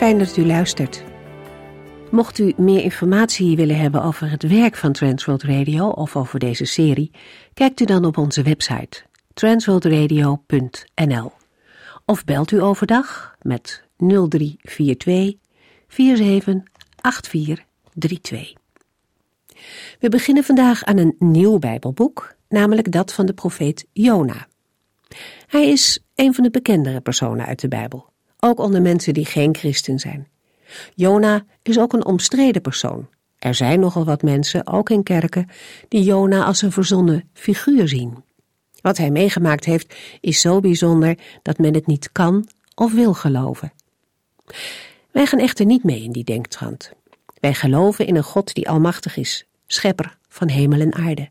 Fijn dat u luistert. Mocht u meer informatie willen hebben over het werk van Transworld Radio of over deze serie, kijkt u dan op onze website transworldradio.nl of belt u overdag met 0342 478432. We beginnen vandaag aan een nieuw Bijbelboek, namelijk dat van de profeet Jona. Hij is een van de bekendere personen uit de Bijbel ook onder mensen die geen christen zijn. Jona is ook een omstreden persoon. Er zijn nogal wat mensen, ook in kerken, die Jona als een verzonnen figuur zien. Wat hij meegemaakt heeft is zo bijzonder dat men het niet kan of wil geloven. Wij gaan echter niet mee in die denktrand. Wij geloven in een God die almachtig is, schepper van hemel en aarde.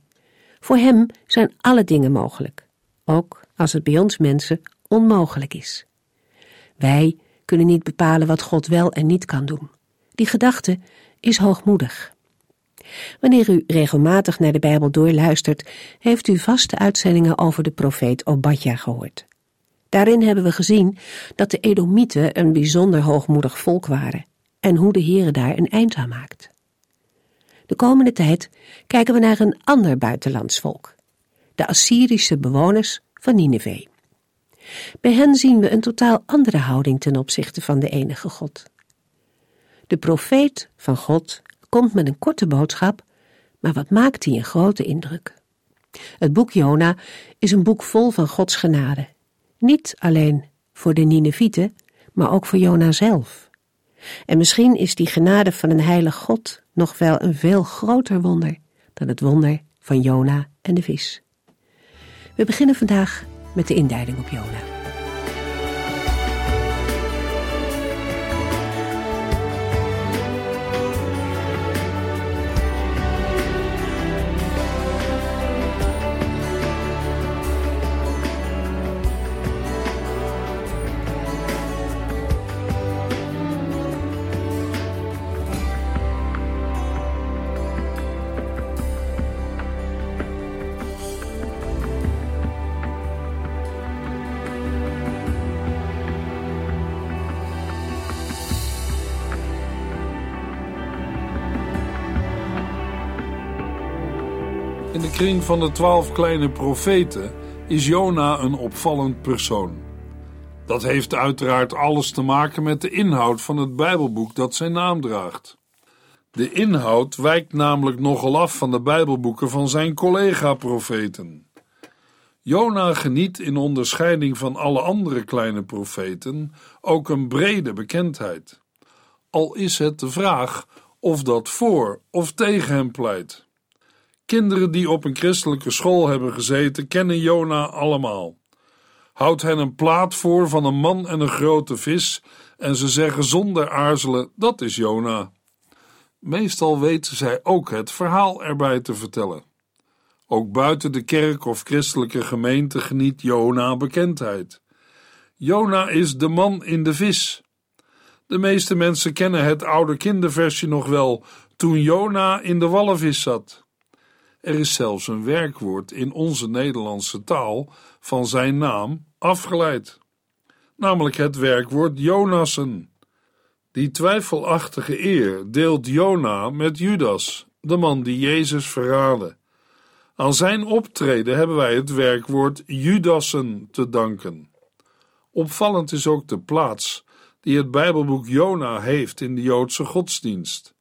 Voor hem zijn alle dingen mogelijk, ook als het bij ons mensen onmogelijk is. Wij kunnen niet bepalen wat God wel en niet kan doen. Die gedachte is hoogmoedig. Wanneer u regelmatig naar de Bijbel doorluistert, heeft u vaste uitzendingen over de profeet Obadja gehoord. Daarin hebben we gezien dat de Edomieten een bijzonder hoogmoedig volk waren en hoe de Heere daar een eind aan maakt. De komende tijd kijken we naar een ander buitenlands volk, de Assyrische bewoners van Nineveh. Bij hen zien we een totaal andere houding ten opzichte van de enige God. De profeet van God komt met een korte boodschap, maar wat maakt hij een grote indruk? Het boek Jona is een boek vol van Gods genade. Niet alleen voor de Ninevieten, maar ook voor Jona zelf. En misschien is die genade van een heilig God nog wel een veel groter wonder dan het wonder van Jona en de vis. We beginnen vandaag met de inleiding op Jona. Kring van de twaalf kleine profeten is Jona een opvallend persoon. Dat heeft uiteraard alles te maken met de inhoud van het Bijbelboek dat zijn naam draagt. De inhoud wijkt namelijk nogal af van de Bijbelboeken van zijn collega-profeten. Jona geniet in onderscheiding van alle andere kleine profeten ook een brede bekendheid. Al is het de vraag of dat voor of tegen hem pleit. Kinderen die op een christelijke school hebben gezeten, kennen Jona allemaal. Houd hen een plaat voor van een man en een grote vis, en ze zeggen zonder aarzelen: dat is Jona. Meestal weten zij ook het verhaal erbij te vertellen. Ook buiten de kerk of christelijke gemeente geniet Jona bekendheid. Jona is de man in de vis. De meeste mensen kennen het oude kinderversje nog wel toen Jona in de wallenvis zat. Er is zelfs een werkwoord in onze Nederlandse taal van zijn naam afgeleid, namelijk het werkwoord Jonassen. Die twijfelachtige eer deelt Jona met Judas, de man die Jezus verraadde. Aan zijn optreden hebben wij het werkwoord Judassen te danken. Opvallend is ook de plaats die het Bijbelboek Jona heeft in de Joodse godsdienst.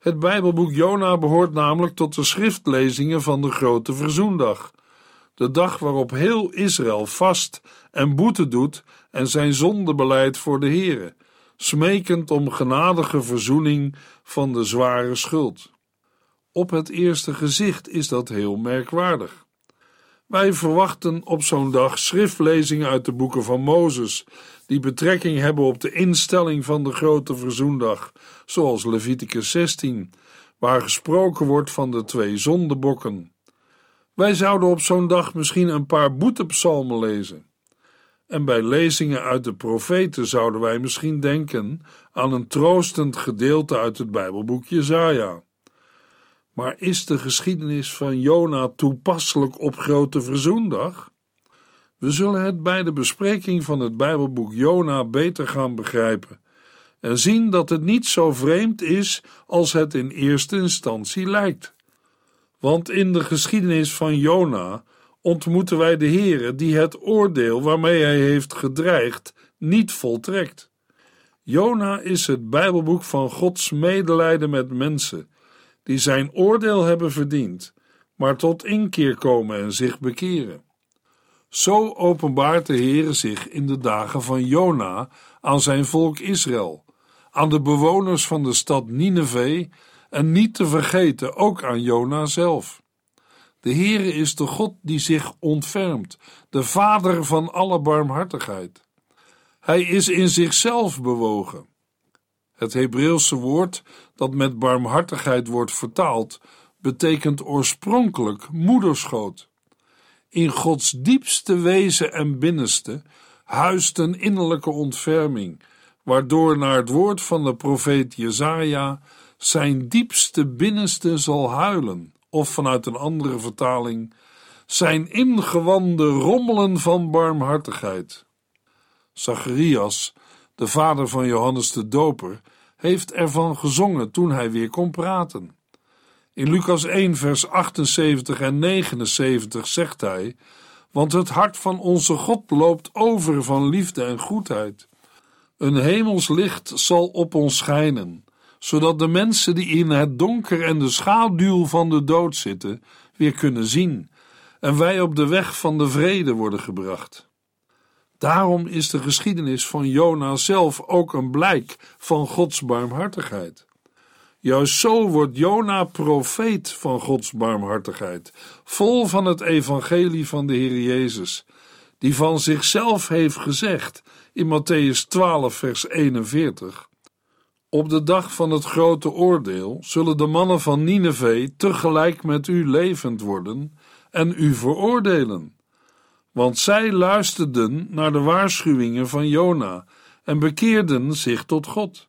Het Bijbelboek Jona behoort namelijk tot de schriftlezingen van de grote verzoendag, de dag waarop heel Israël vast en boete doet en zijn zonde beleidt voor de Heere, smekend om genadige verzoening van de zware schuld. Op het eerste gezicht is dat heel merkwaardig. Wij verwachten op zo'n dag schriftlezingen uit de boeken van Mozes, die betrekking hebben op de instelling van de grote verzoendag, zoals Leviticus 16, waar gesproken wordt van de twee zondebokken. Wij zouden op zo'n dag misschien een paar boetepsalmen lezen. En bij lezingen uit de profeten zouden wij misschien denken aan een troostend gedeelte uit het Bijbelboek Jesaja. Maar is de geschiedenis van Jona toepasselijk op Grote Verzoendag? We zullen het bij de bespreking van het Bijbelboek Jona beter gaan begrijpen en zien dat het niet zo vreemd is als het in eerste instantie lijkt. Want in de geschiedenis van Jona ontmoeten wij de Heere die het oordeel waarmee hij heeft gedreigd niet voltrekt. Jona is het Bijbelboek van Gods medelijden met mensen die zijn oordeel hebben verdiend, maar tot inkeer komen en zich bekeren. Zo openbaart de Heere zich in de dagen van Jona aan zijn volk Israël, aan de bewoners van de stad Nineveh en niet te vergeten ook aan Jona zelf. De Heere is de God die zich ontfermt, de Vader van alle barmhartigheid. Hij is in zichzelf bewogen. Het Hebreeuwse woord dat met barmhartigheid wordt vertaald, betekent oorspronkelijk moederschoot. In Gods diepste wezen en binnenste huist een innerlijke ontferming, waardoor naar het woord van de profeet Jezaja zijn diepste binnenste zal huilen, of vanuit een andere vertaling, zijn ingewanden rommelen van barmhartigheid. Zacharias, de vader van Johannes de Doper, heeft ervan gezongen toen hij weer kon praten. In Lucas 1, vers 78 en 79 zegt hij: Want het hart van onze God loopt over van liefde en goedheid. Een hemels licht zal op ons schijnen, zodat de mensen die in het donker en de schaduw van de dood zitten, weer kunnen zien, en wij op de weg van de vrede worden gebracht. Daarom is de geschiedenis van Jona zelf ook een blijk van Gods barmhartigheid. Juist zo wordt Jona profeet van Gods barmhartigheid, vol van het evangelie van de Heer Jezus, die van zichzelf heeft gezegd in Matthäus 12, vers 41: Op de dag van het grote oordeel zullen de mannen van Nineveh tegelijk met u levend worden en u veroordelen want zij luisterden naar de waarschuwingen van Jona en bekeerden zich tot God.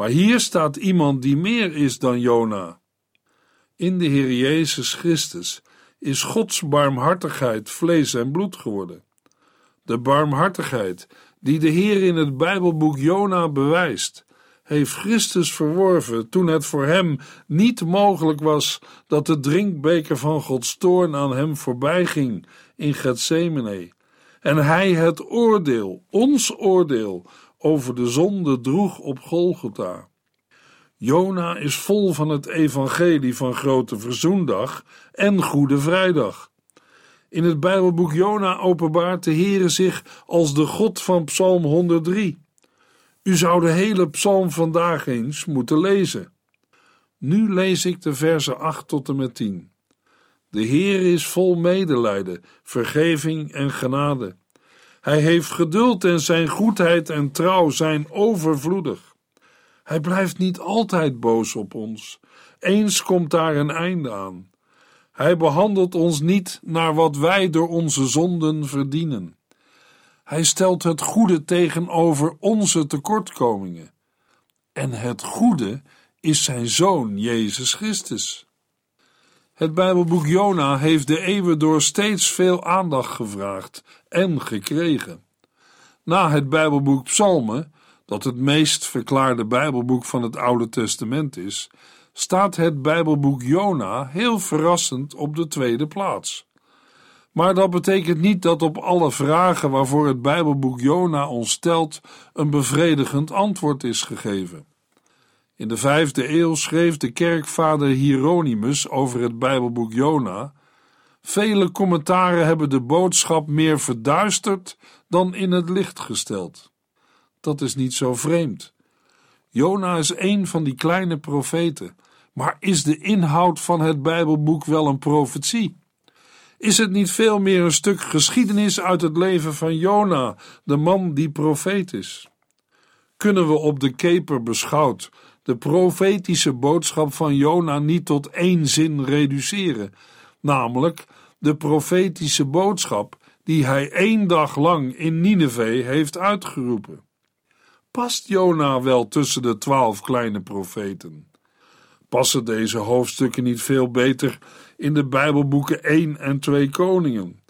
Maar hier staat iemand die meer is dan Jona. In de Heer Jezus Christus is Gods barmhartigheid vlees en bloed geworden. De barmhartigheid die de Heer in het Bijbelboek Jona bewijst, heeft Christus verworven toen het voor hem niet mogelijk was dat de drinkbeker van Gods toorn aan hem voorbij ging in Gethsemane en hij het oordeel, ons oordeel, over de zonde droeg op Golgotha. Jona is vol van het evangelie van Grote Verzoendag en Goede Vrijdag. In het Bijbelboek Jona openbaart de Heere zich als de God van Psalm 103. U zou de hele psalm vandaag eens moeten lezen. Nu lees ik de versen 8 tot en met 10. De Heer is vol medelijden, vergeving en genade. Hij heeft geduld en zijn goedheid en trouw zijn overvloedig. Hij blijft niet altijd boos op ons. Eens komt daar een einde aan. Hij behandelt ons niet naar wat wij door onze zonden verdienen. Hij stelt het goede tegenover onze tekortkomingen. En het goede is zijn zoon Jezus Christus. Het Bijbelboek Jona heeft de eeuwen door steeds veel aandacht gevraagd en gekregen. Na het Bijbelboek Psalmen, dat het meest verklaarde Bijbelboek van het Oude Testament is, staat het Bijbelboek Jona heel verrassend op de tweede plaats. Maar dat betekent niet dat op alle vragen waarvoor het Bijbelboek Jona ons stelt een bevredigend antwoord is gegeven. In de vijfde eeuw schreef de kerkvader Hieronymus over het Bijbelboek Jona. Vele commentaren hebben de boodschap meer verduisterd dan in het licht gesteld. Dat is niet zo vreemd. Jona is een van die kleine profeten, maar is de inhoud van het Bijbelboek wel een profetie? Is het niet veel meer een stuk geschiedenis uit het leven van Jona, de man die profeet is? Kunnen we op de keper beschouwd de profetische boodschap van Jona niet tot één zin reduceren, namelijk de profetische boodschap die hij één dag lang in Nineveh heeft uitgeroepen? Past Jona wel tussen de twaalf kleine profeten? Passen deze hoofdstukken niet veel beter in de Bijbelboeken 1 en 2 Koningen?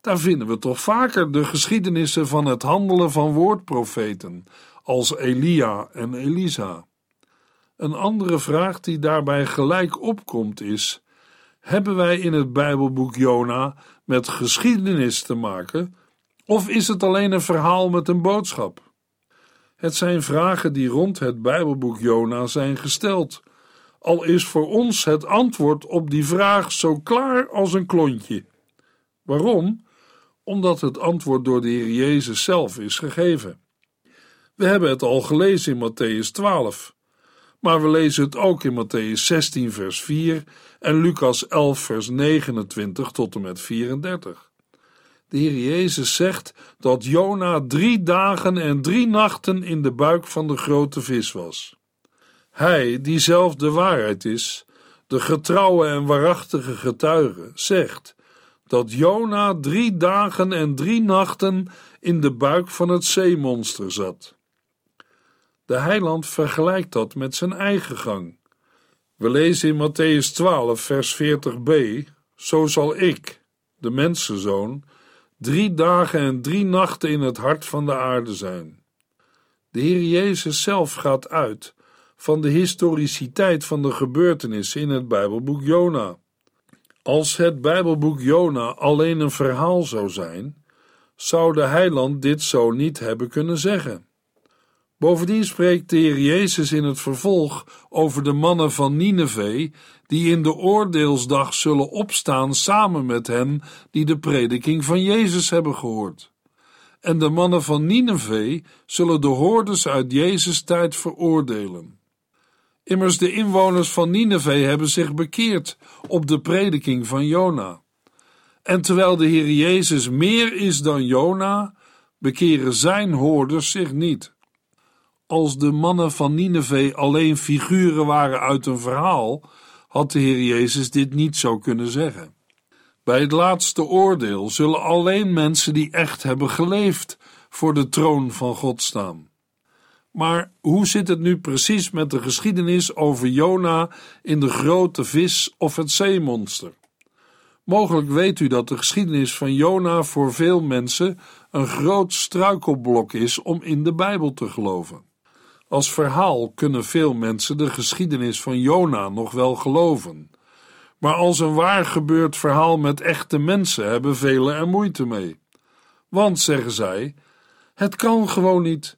Daar vinden we toch vaker de geschiedenissen van het handelen van woordprofeten, als Elia en Elisa. Een andere vraag die daarbij gelijk opkomt is: hebben wij in het Bijbelboek Jona met geschiedenis te maken, of is het alleen een verhaal met een boodschap? Het zijn vragen die rond het Bijbelboek Jona zijn gesteld, al is voor ons het antwoord op die vraag zo klaar als een klontje. Waarom? Omdat het antwoord door de Heer Jezus zelf is gegeven. We hebben het al gelezen in Matthäus 12, maar we lezen het ook in Matthäus 16, vers 4 en Lucas 11, vers 29 tot en met 34. De Heer Jezus zegt dat Jona drie dagen en drie nachten in de buik van de grote vis was. Hij, die zelf de waarheid is, de getrouwe en waarachtige getuige, zegt dat Jona drie dagen en drie nachten in de buik van het zeemonster zat. De heiland vergelijkt dat met zijn eigen gang. We lezen in Matthäus 12, vers 40b: Zo zal ik, de mensenzoon, drie dagen en drie nachten in het hart van de aarde zijn. De Heer Jezus zelf gaat uit van de historiciteit van de gebeurtenissen in het Bijbelboek Jona. Als het Bijbelboek Jona alleen een verhaal zou zijn, zou de heiland dit zo niet hebben kunnen zeggen. Bovendien spreekt de Heer Jezus in het vervolg over de mannen van Nineveh, die in de oordeelsdag zullen opstaan samen met hen die de prediking van Jezus hebben gehoord. En de mannen van Nineveh zullen de hoorders uit Jezus tijd veroordelen. Immers de inwoners van Nineveh hebben zich bekeerd op de prediking van Jona. En terwijl de Heer Jezus meer is dan Jona, bekeren zijn hoorders zich niet. Als de mannen van Nineveh alleen figuren waren uit een verhaal, had de Heer Jezus dit niet zo kunnen zeggen. Bij het laatste oordeel zullen alleen mensen die echt hebben geleefd voor de troon van God staan. Maar hoe zit het nu precies met de geschiedenis over Jona in de grote vis of het zeemonster? Mogelijk weet u dat de geschiedenis van Jona voor veel mensen een groot struikelblok is om in de Bijbel te geloven. Als verhaal kunnen veel mensen de geschiedenis van Jona nog wel geloven. Maar als een waar gebeurd verhaal met echte mensen hebben velen er moeite mee. Want, zeggen zij, het kan gewoon niet.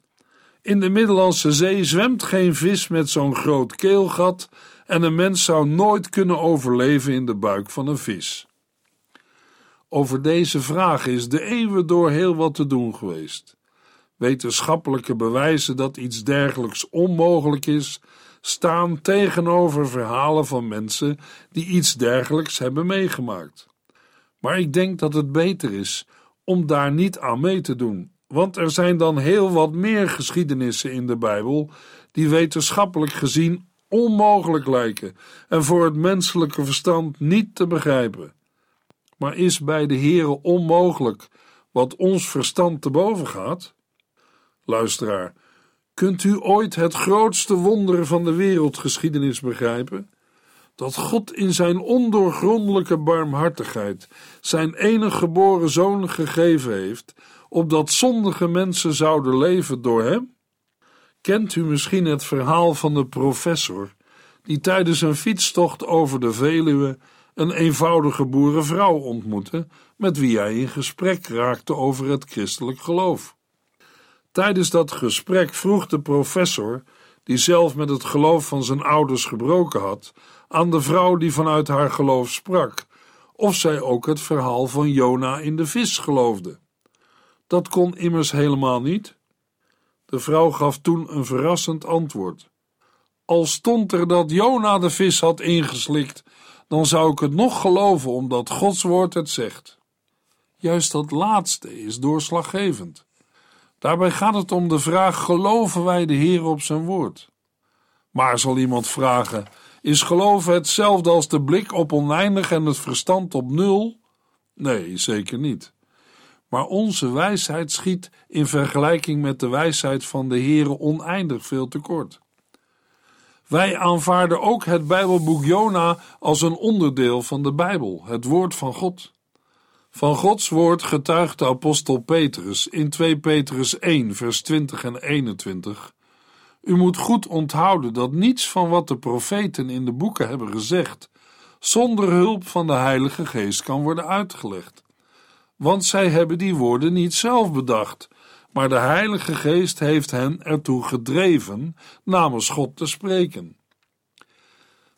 In de Middellandse Zee zwemt geen vis met zo'n groot keelgat en een mens zou nooit kunnen overleven in de buik van een vis. Over deze vraag is de eeuwen door heel wat te doen geweest. Wetenschappelijke bewijzen dat iets dergelijks onmogelijk is, staan tegenover verhalen van mensen die iets dergelijks hebben meegemaakt. Maar ik denk dat het beter is om daar niet aan mee te doen, want er zijn dan heel wat meer geschiedenissen in de Bijbel die wetenschappelijk gezien onmogelijk lijken en voor het menselijke verstand niet te begrijpen. Maar is bij de Heere onmogelijk wat ons verstand te boven gaat? Luisteraar, kunt u ooit het grootste wonder van de wereldgeschiedenis begrijpen? Dat God in zijn ondoorgrondelijke barmhartigheid zijn enige geboren zoon gegeven heeft, opdat zondige mensen zouden leven door hem? Kent u misschien het verhaal van de professor die tijdens een fietstocht over de Veluwe een eenvoudige boerenvrouw ontmoette, met wie hij in gesprek raakte over het christelijk geloof? Tijdens dat gesprek vroeg de professor, die zelf met het geloof van zijn ouders gebroken had, aan de vrouw die vanuit haar geloof sprak, of zij ook het verhaal van Jona in de vis geloofde. Dat kon immers helemaal niet. De vrouw gaf toen een verrassend antwoord. Al stond er dat Jona de vis had ingeslikt, dan zou ik het nog geloven omdat Gods woord het zegt. Juist dat laatste is doorslaggevend. Daarbij gaat het om de vraag: geloven wij de Heer op zijn woord? Maar zal iemand vragen: is geloven hetzelfde als de blik op oneindig en het verstand op nul? Nee, zeker niet. Maar onze wijsheid schiet in vergelijking met de wijsheid van de Heere oneindig veel tekort. Wij aanvaarden ook het Bijbelboek Jona als een onderdeel van de Bijbel, het woord van God. Van Gods woord getuigt de apostel Petrus in 2 Petrus 1, vers 20 en 21. U moet goed onthouden dat niets van wat de profeten in de boeken hebben gezegd, zonder hulp van de Heilige Geest kan worden uitgelegd. Want zij hebben die woorden niet zelf bedacht, maar de Heilige Geest heeft hen ertoe gedreven namens God te spreken.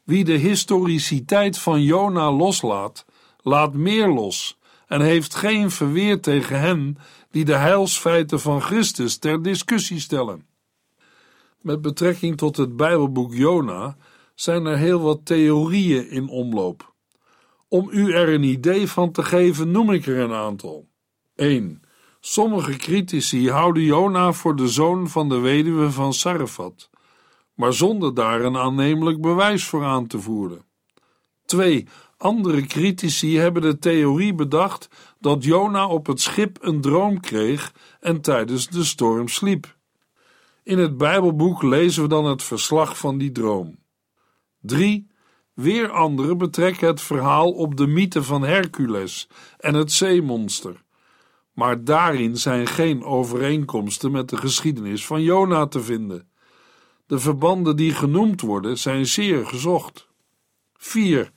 Wie de historiciteit van Jona loslaat, laat meer los en heeft geen verweer tegen hen die de heilsfeiten van Christus ter discussie stellen. Met betrekking tot het Bijbelboek Jona zijn er heel wat theorieën in omloop. Om u er een idee van te geven, noem ik er een aantal. 1. Sommige critici houden Jona voor de zoon van de weduwe van Sarfat, maar zonder daar een aannemelijk bewijs voor aan te voeren. 2. Andere critici hebben de theorie bedacht dat Jona op het schip een droom kreeg en tijdens de storm sliep. In het Bijbelboek lezen we dan het verslag van die droom. 3. Weer anderen betrekken het verhaal op de mythe van Hercules en het zeemonster. Maar daarin zijn geen overeenkomsten met de geschiedenis van Jona te vinden. De verbanden die genoemd worden zijn zeer gezocht. 4.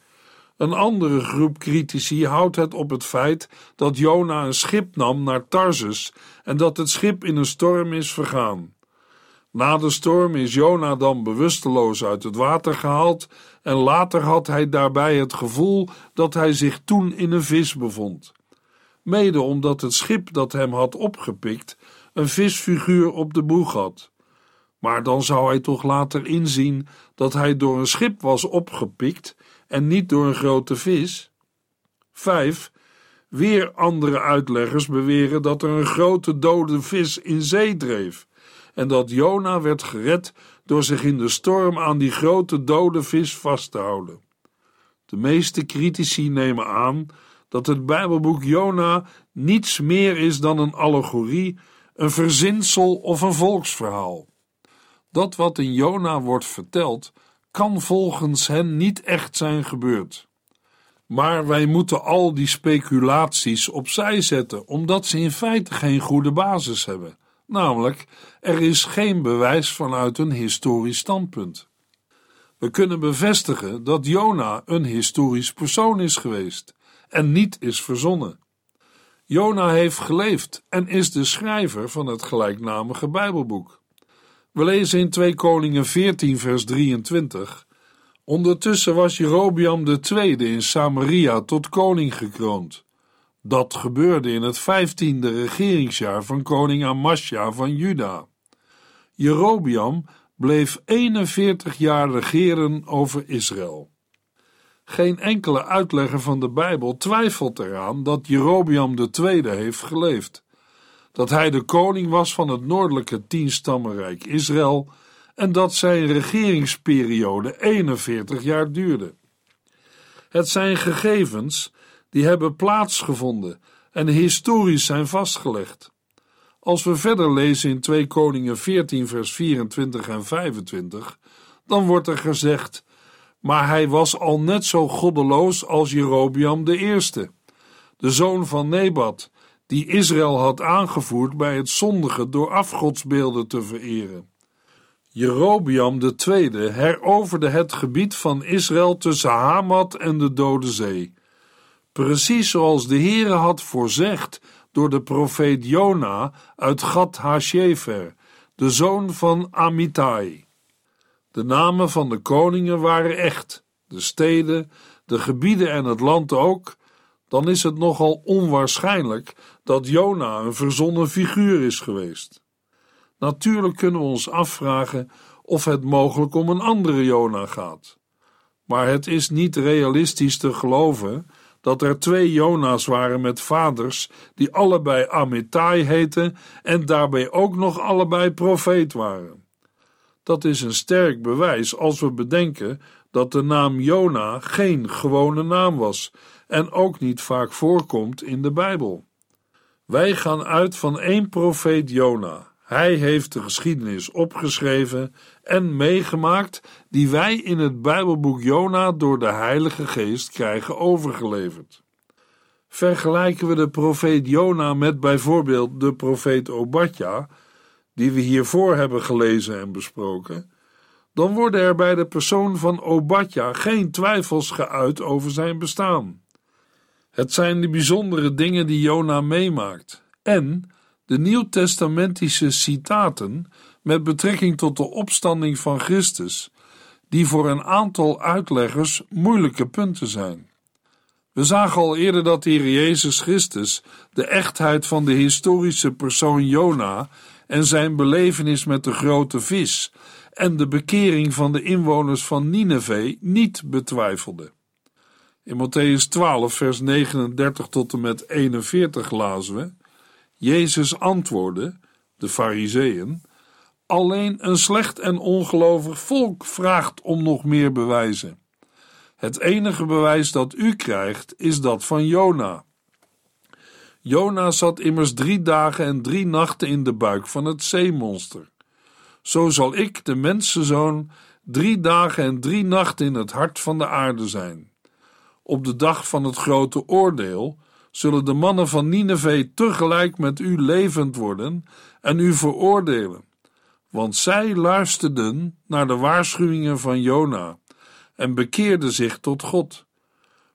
Een andere groep critici houdt het op het feit dat Jona een schip nam naar Tarsus en dat het schip in een storm is vergaan. Na de storm is Jona dan bewusteloos uit het water gehaald en later had hij daarbij het gevoel dat hij zich toen in een vis bevond. Mede omdat het schip dat hem had opgepikt een visfiguur op de boeg had. Maar dan zou hij toch later inzien dat hij door een schip was opgepikt en niet door een grote vis. 5. Weer andere uitleggers beweren dat er een grote dode vis in zee dreef en dat Jona werd gered door zich in de storm aan die grote dode vis vast te houden. De meeste critici nemen aan dat het Bijbelboek Jona niets meer is dan een allegorie, een verzinsel of een volksverhaal. Dat wat in Jona wordt verteld, kan volgens hen niet echt zijn gebeurd. Maar wij moeten al die speculaties opzij zetten, omdat ze in feite geen goede basis hebben. Namelijk, er is geen bewijs vanuit een historisch standpunt. We kunnen bevestigen dat Jona een historisch persoon is geweest en niet is verzonnen. Jona heeft geleefd en is de schrijver van het gelijknamige Bijbelboek. We lezen in 2 Koningen 14 vers 23 Ondertussen was Jerobiam II in Samaria tot koning gekroond. Dat gebeurde in het vijftiende regeringsjaar van koning Amasja van Juda. Jerobiam bleef 41 jaar regeren over Israël. Geen enkele uitlegger van de Bijbel twijfelt eraan dat Jerobiam II heeft geleefd, dat hij de koning was van het noordelijke tienstammenrijk Israël en dat zijn regeringsperiode 41 jaar duurde. Het zijn gegevens die hebben plaatsgevonden en historisch zijn vastgelegd. Als we verder lezen in 2 Koningen 14 vers 24 en 25, dan wordt er gezegd, maar hij was al net zo goddeloos als Jerobiam de de zoon van Nebat, die Israël had aangevoerd bij het zondigen door afgodsbeelden te vereren. Jerobiam II heroverde het gebied van Israël tussen Hamat en de Dode Zee precies zoals de Heere had voorzegd door de profeet Jona uit Gad Hashefer, de zoon van Amittai. De namen van de koningen waren echt, de steden, de gebieden en het land ook, dan is het nogal onwaarschijnlijk dat Jona een verzonnen figuur is geweest. Natuurlijk kunnen we ons afvragen of het mogelijk om een andere Jona gaat. Maar het is niet realistisch te geloven dat er twee Jona's waren met vaders die allebei Amittai heten en daarbij ook nog allebei profeet waren. Dat is een sterk bewijs als we bedenken dat de naam Jona geen gewone naam was en ook niet vaak voorkomt in de Bijbel. Wij gaan uit van één profeet Jona. Hij heeft de geschiedenis opgeschreven en meegemaakt die wij in het Bijbelboek Jona door de Heilige Geest krijgen overgeleverd. Vergelijken we de profeet Jona met bijvoorbeeld de profeet Obadja, die we hiervoor hebben gelezen en besproken, dan worden er bij de persoon van Obadja geen twijfels geuit over zijn bestaan. Het zijn de bijzondere dingen die Jona meemaakt en de nieuwtestamentische citaten met betrekking tot de opstanding van Christus, die voor een aantal uitleggers moeilijke punten zijn. We zagen al eerder dat de Heer Jezus Christus de echtheid van de historische persoon Jona en zijn belevenis met de grote vis en de bekering van de inwoners van Nineveh niet betwijfelde. In Matthäus 12, vers 39 tot en met 41 lazen we: Jezus antwoordde, de Fariseeën, alleen een slecht en ongelovig volk vraagt om nog meer bewijzen. Het enige bewijs dat u krijgt is dat van Jona. Jona zat immers drie dagen en drie nachten in de buik van het zeemonster. Zo zal ik, de mensenzoon, drie dagen en drie nachten in het hart van de aarde zijn. Op de dag van het grote oordeel zullen de mannen van Nineveh tegelijk met u levend worden en u veroordelen, want zij luisterden naar de waarschuwingen van Jona en bekeerden zich tot God.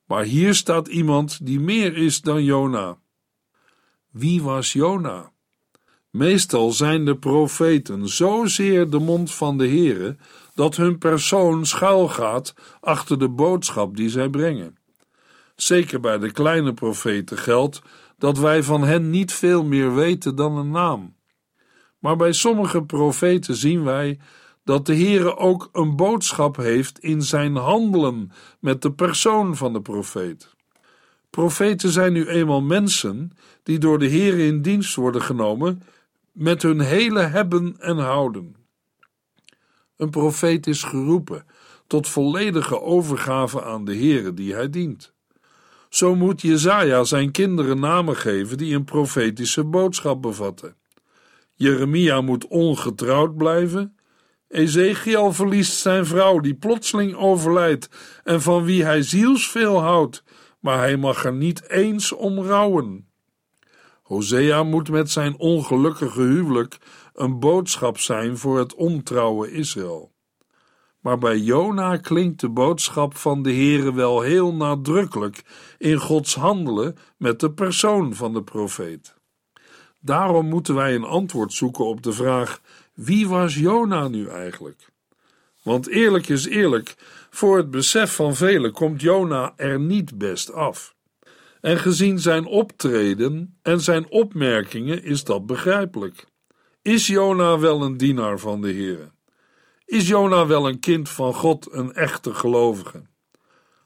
Maar hier staat iemand die meer is dan Jona. Wie was Jona? Meestal zijn de profeten zozeer de mond van de Heere dat hun persoon schuilgaat achter de boodschap die zij brengen. Zeker bij de kleine profeten geldt dat wij van hen niet veel meer weten dan een naam. Maar bij sommige profeten zien wij dat de Heere ook een boodschap heeft in zijn handelen met de persoon van de profeet. Profeten zijn nu eenmaal mensen die door de Heere in dienst worden genomen met hun hele hebben en houden. Een profeet is geroepen tot volledige overgave aan de Heere die hij dient. Zo moet Jezaja zijn kinderen namen geven die een profetische boodschap bevatten. Jeremia moet ongetrouwd blijven. Ezekiel verliest zijn vrouw die plotseling overlijdt en van wie hij zielsveel houdt, maar hij mag er niet eens om rouwen. Hosea moet met zijn ongelukkige huwelijk een boodschap zijn voor het ontrouwe Israël. Maar bij Jona klinkt de boodschap van de Heere wel heel nadrukkelijk in Gods handelen met de persoon van de profeet. Daarom moeten wij een antwoord zoeken op de vraag: wie was Jona nu eigenlijk? Want eerlijk is eerlijk, voor het besef van velen komt Jona er niet best af. En gezien zijn optreden en zijn opmerkingen is dat begrijpelijk. Is Jona wel een dienaar van de Heere? Is Jona wel een kind van God, een echte gelovige?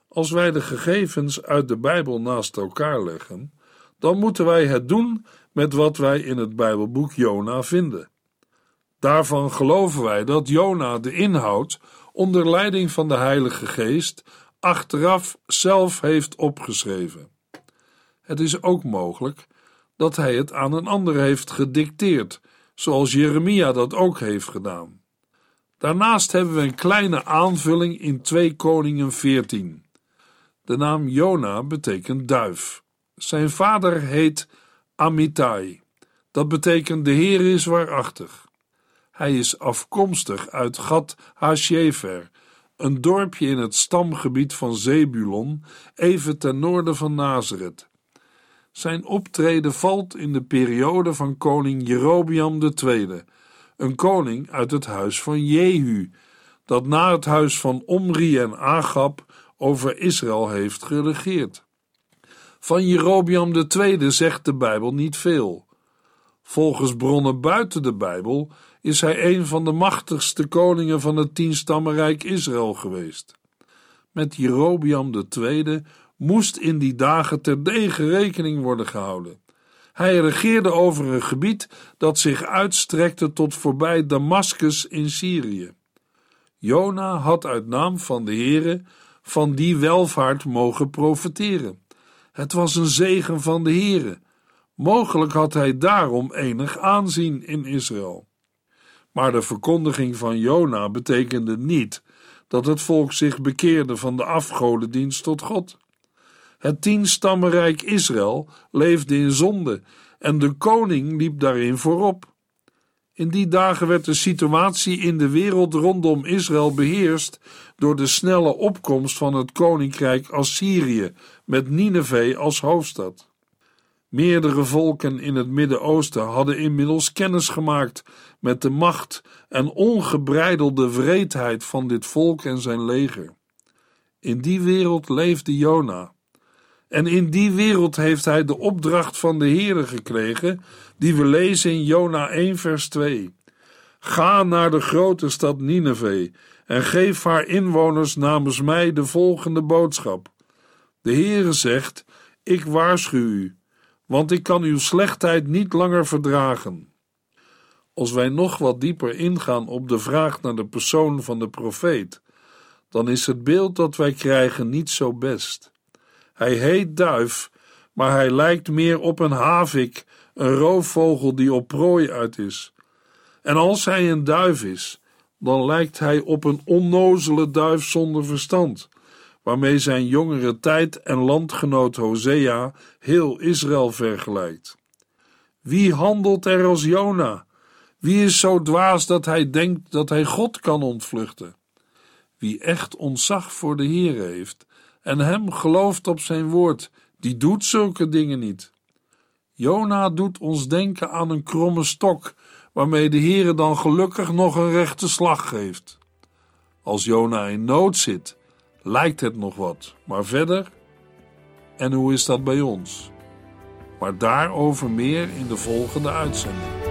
Als wij de gegevens uit de Bijbel naast elkaar leggen, dan moeten wij het doen met wat wij in het Bijbelboek Jona vinden. Daarvan geloven wij dat Jona de inhoud onder leiding van de Heilige Geest achteraf zelf heeft opgeschreven. Het is ook mogelijk dat hij het aan een ander heeft gedicteerd, zoals Jeremia dat ook heeft gedaan. Daarnaast hebben we een kleine aanvulling in 2 Koningen 14. De naam Jona betekent duif. Zijn vader heet Amittai. Dat betekent de Heer is waarachtig. Hij is afkomstig uit Gad Hasjefer, een dorpje in het stamgebied van Zebulon, even ten noorden van Nazareth. Zijn optreden valt in de periode van koning Jerobiam II, een koning uit het huis van Jehu, dat na het huis van Omri en Agab over Israël heeft geregeerd. Van Jerobiam II zegt de Bijbel niet veel. Volgens bronnen buiten de Bijbel is hij een van de machtigste koningen van het tienstammenrijk Israël geweest. Met Jerobiam II moest in die dagen terdege rekening worden gehouden. Hij regeerde over een gebied dat zich uitstrekte tot voorbij Damascus in Syrië. Jona had uit naam van de Heere van die welvaart mogen profiteren. Het was een zegen van de Heere. Mogelijk had hij daarom enig aanzien in Israël. Maar de verkondiging van Jona betekende niet dat het volk zich bekeerde van de afgodendienst tot God. Het tienstammenrijk Israël leefde in zonde en de koning liep daarin voorop. In die dagen werd de situatie in de wereld rondom Israël beheerst door de snelle opkomst van het koninkrijk Assyrië met Nineveh als hoofdstad. Meerdere volken in het Midden-Oosten hadden inmiddels kennis gemaakt met de macht en ongebreidelde wreedheid van dit volk en zijn leger. In die wereld leefde Jona. En in die wereld heeft hij de opdracht van de Heere gekregen, die we lezen in Jona 1 vers 2. Ga naar de grote stad Nineveh en geef haar inwoners namens mij de volgende boodschap. De Heere zegt, ik waarschuw u, want ik kan uw slechtheid niet langer verdragen. Als wij nog wat dieper ingaan op de vraag naar de persoon van de profeet, dan is het beeld dat wij krijgen niet zo best. Hij heet duif, maar hij lijkt meer op een havik, een roofvogel die op prooi uit is. En als hij een duif is, dan lijkt hij op een onnozele duif zonder verstand, waarmee zijn jongere tijd en landgenoot Hosea heel Israël vergelijkt. Wie handelt er als Jona? Wie is zo dwaas dat hij denkt dat hij God kan ontvluchten? Wie echt ontzag voor de Heer heeft en hem gelooft op zijn woord, die doet zulke dingen niet. Jona doet ons denken aan een kromme stok, waarmee de Heere dan gelukkig nog een rechte slag geeft. Als Jona in nood zit, lijkt het nog wat, maar verder? En hoe is dat bij ons? Maar daarover meer in de volgende uitzending.